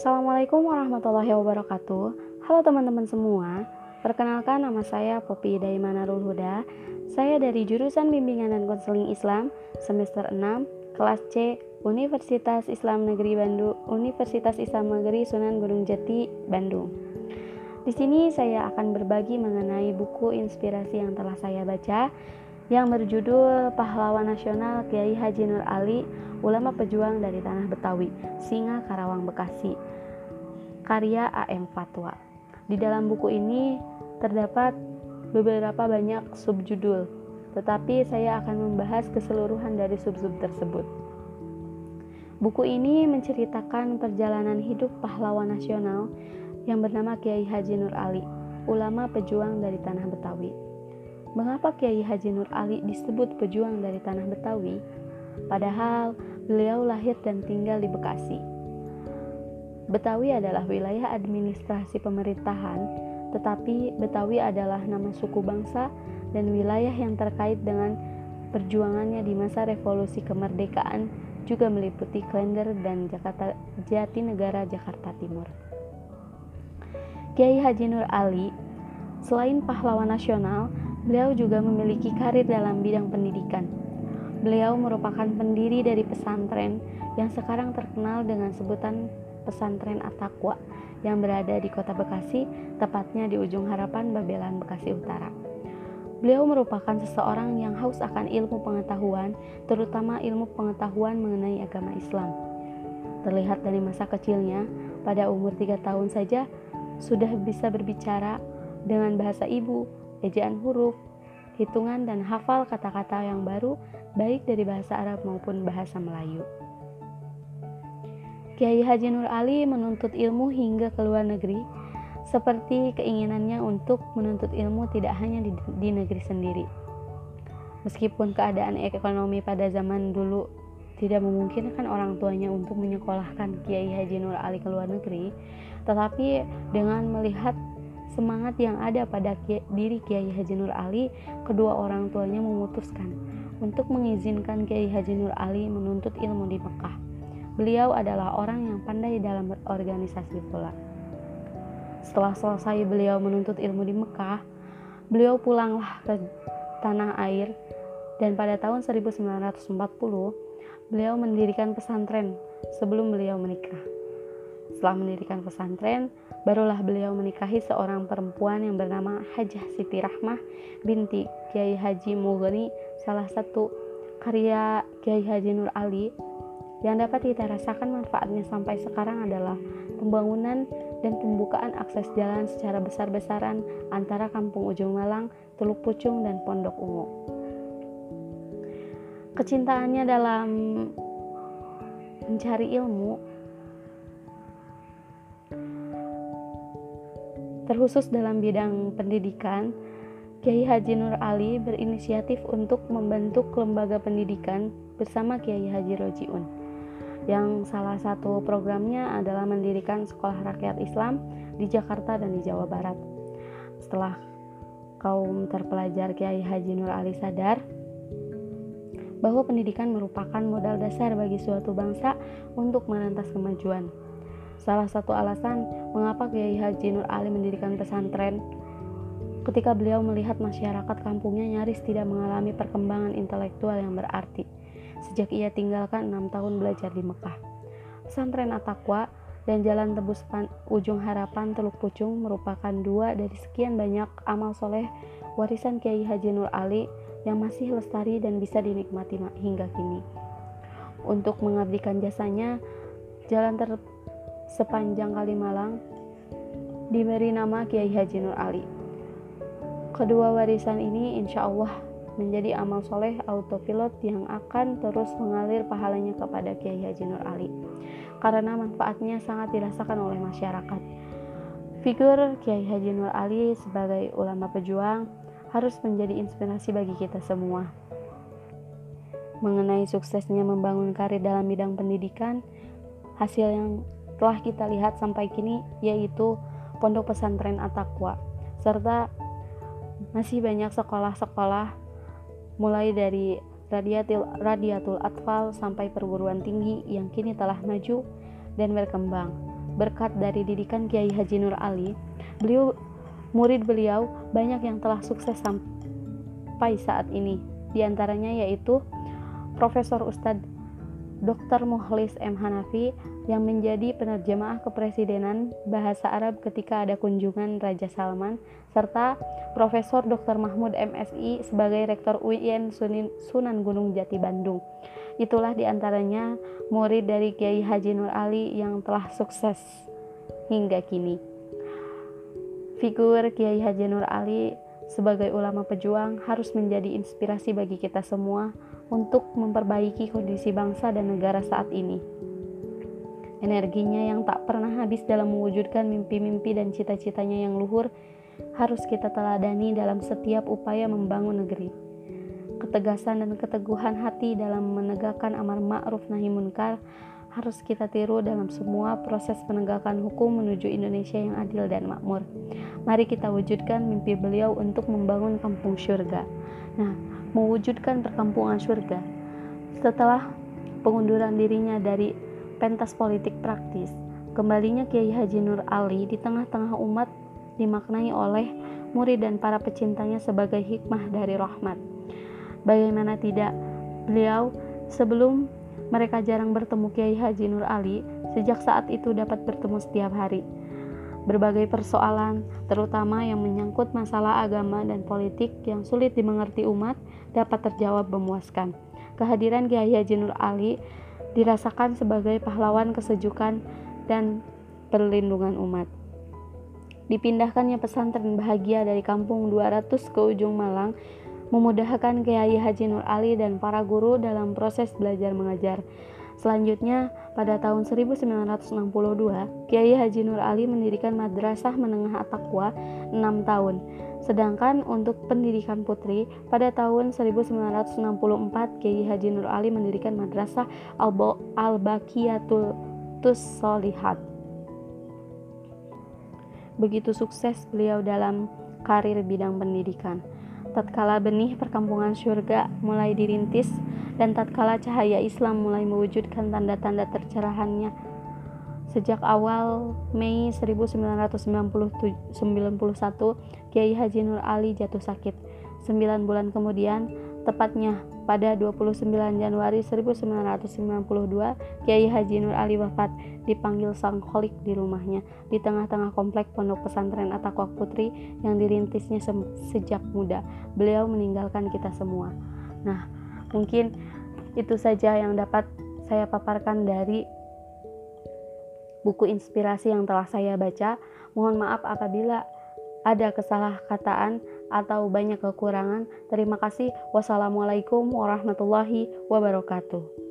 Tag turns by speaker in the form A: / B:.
A: Assalamualaikum warahmatullahi wabarakatuh. Halo teman-teman semua. Perkenalkan nama saya Popi Daimanarul Huda. Saya dari jurusan Bimbingan dan Konseling Islam semester 6, kelas C, Universitas Islam Negeri Bandung, Universitas Islam Negeri Sunan Gunung Jati, Bandung. Di sini saya akan berbagi mengenai buku inspirasi yang telah saya baca yang berjudul Pahlawan Nasional Kiai Haji Nur Ali ulama pejuang dari tanah Betawi, Singa Karawang Bekasi. Karya AM Fatwa. Di dalam buku ini terdapat beberapa banyak subjudul, tetapi saya akan membahas keseluruhan dari sub-sub tersebut. Buku ini menceritakan perjalanan hidup pahlawan nasional yang bernama Kiai Haji Nur Ali, ulama pejuang dari tanah Betawi. Mengapa Kiai Haji Nur Ali disebut pejuang dari tanah Betawi? Padahal beliau lahir dan tinggal di Bekasi. Betawi adalah wilayah administrasi pemerintahan, tetapi Betawi adalah nama suku bangsa dan wilayah yang terkait dengan perjuangannya di masa revolusi kemerdekaan juga meliputi Klender dan Jakarta Jatinegara Jakarta Timur. Kiai Haji Nur Ali selain pahlawan nasional, beliau juga memiliki karir dalam bidang pendidikan. Beliau merupakan pendiri dari pesantren yang sekarang terkenal dengan sebutan Pesantren Atakwa yang berada di Kota Bekasi, tepatnya di ujung harapan Babelan Bekasi Utara. Beliau merupakan seseorang yang haus akan ilmu pengetahuan, terutama ilmu pengetahuan mengenai agama Islam. Terlihat dari masa kecilnya, pada umur tiga tahun saja sudah bisa berbicara dengan bahasa ibu, ejaan huruf, hitungan dan hafal kata-kata yang baru baik dari bahasa Arab maupun bahasa Melayu. Kiai Haji Nur Ali menuntut ilmu hingga ke luar negeri, seperti keinginannya untuk menuntut ilmu tidak hanya di, di negeri sendiri. Meskipun keadaan ekonomi pada zaman dulu tidak memungkinkan orang tuanya untuk menyekolahkan Kiai Haji Nur Ali ke luar negeri, tetapi dengan melihat semangat yang ada pada diri Kiai Haji Nur Ali, kedua orang tuanya memutuskan untuk mengizinkan Kiai Haji Nur Ali menuntut ilmu di Mekah. Beliau adalah orang yang pandai dalam berorganisasi pula. Setelah selesai beliau menuntut ilmu di Mekah, beliau pulanglah ke tanah air dan pada tahun 1940 beliau mendirikan pesantren sebelum beliau menikah. Setelah mendirikan pesantren, barulah beliau menikahi seorang perempuan yang bernama Hajah Siti Rahmah binti Kiai Haji Mughni, salah satu karya Kiai Haji Nur Ali yang dapat kita rasakan manfaatnya sampai sekarang adalah pembangunan dan pembukaan akses jalan secara besar-besaran antara Kampung Ujung Malang, Teluk Pucung, dan Pondok Ungu. Kecintaannya dalam mencari ilmu Terkhusus dalam bidang pendidikan, Kiai Haji Nur Ali berinisiatif untuk membentuk lembaga pendidikan bersama Kiai Haji Rojiun yang salah satu programnya adalah mendirikan sekolah rakyat Islam di Jakarta dan di Jawa Barat. Setelah kaum terpelajar Kiai Haji Nur Ali sadar bahwa pendidikan merupakan modal dasar bagi suatu bangsa untuk merantas kemajuan. Salah satu alasan mengapa Kiai Haji Nur Ali mendirikan pesantren ketika beliau melihat masyarakat kampungnya nyaris tidak mengalami perkembangan intelektual yang berarti sejak ia tinggalkan enam tahun belajar di Mekah. Pesantren Atakwa dan Jalan Tebus Ujung Harapan Teluk Pucung merupakan dua dari sekian banyak amal soleh warisan Kiai Haji Nur Ali yang masih lestari dan bisa dinikmati hingga kini. Untuk mengabdikan jasanya, jalan ter sepanjang Kalimalang diberi nama Kiai Haji Nur Ali. Kedua warisan ini insya Allah menjadi amal soleh autopilot yang akan terus mengalir pahalanya kepada Kiai Haji Nur Ali karena manfaatnya sangat dirasakan oleh masyarakat. Figur Kiai Haji Nur Ali sebagai ulama pejuang harus menjadi inspirasi bagi kita semua. Mengenai suksesnya membangun karir dalam bidang pendidikan, hasil yang telah kita lihat sampai kini yaitu Pondok Pesantren Atakwa serta masih banyak sekolah-sekolah mulai dari Radiatul, Radiatul Atfal sampai perguruan tinggi yang kini telah maju dan berkembang. berkat dari didikan Kiai Haji Nur Ali, beliau murid beliau banyak yang telah sukses sampai saat ini. Di antaranya yaitu Profesor Ustadz Dr. Muhlis M. Hanafi yang menjadi penerjemah kepresidenan bahasa Arab ketika ada kunjungan Raja Salman serta Profesor Dr. Mahmud MSI sebagai Rektor UIN Sunan Gunung Jati Bandung. Itulah di antaranya murid dari Kiai Haji Nur Ali yang telah sukses hingga kini. Figur Kiai Haji Nur Ali sebagai ulama pejuang harus menjadi inspirasi bagi kita semua untuk memperbaiki kondisi bangsa dan negara saat ini. Energinya yang tak pernah habis dalam mewujudkan mimpi-mimpi dan cita-citanya yang luhur harus kita teladani dalam setiap upaya membangun negeri. Ketegasan dan keteguhan hati dalam menegakkan amar ma'ruf nahi munkar harus kita tiru dalam semua proses penegakan hukum menuju Indonesia yang adil dan makmur. Mari kita wujudkan mimpi beliau untuk membangun kampung syurga. Nah, mewujudkan perkampungan surga. Setelah pengunduran dirinya dari pentas politik praktis, kembalinya Kiai Haji Nur Ali di tengah-tengah umat dimaknai oleh murid dan para pecintanya sebagai hikmah dari rahmat. Bagaimana tidak, beliau sebelum mereka jarang bertemu Kiai Haji Nur Ali, sejak saat itu dapat bertemu setiap hari. Berbagai persoalan, terutama yang menyangkut masalah agama dan politik yang sulit dimengerti umat, dapat terjawab memuaskan. Kehadiran Kiai Haji Nur Ali dirasakan sebagai pahlawan kesejukan dan perlindungan umat. Dipindahkannya pesantren bahagia dari kampung 200 ke ujung Malang memudahkan Kiai Haji Nur Ali dan para guru dalam proses belajar mengajar. Selanjutnya, pada tahun 1962, Kiai Haji Nur Ali mendirikan Madrasah Menengah At-Taqwa 6 tahun. Sedangkan untuk pendidikan putri, pada tahun 1964, Kiai Haji Nur Ali mendirikan Madrasah Al-Baqiyatul Tussolihat. Begitu sukses beliau dalam karir bidang pendidikan tatkala benih perkampungan surga mulai dirintis dan tatkala cahaya Islam mulai mewujudkan tanda-tanda tercerahannya. Sejak awal Mei 1991, Kiai Haji Nur Ali jatuh sakit. Sembilan bulan kemudian, tepatnya pada 29 Januari 1992, Kiai Haji Nur Ali wafat dipanggil sang kholik di rumahnya di tengah-tengah komplek pondok pesantren Atakwak Putri yang dirintisnya se sejak muda. Beliau meninggalkan kita semua. Nah, mungkin itu saja yang dapat saya paparkan dari buku inspirasi yang telah saya baca. Mohon maaf apabila ada kesalahkataan atau banyak kekurangan. Terima kasih. Wassalamualaikum warahmatullahi wabarakatuh.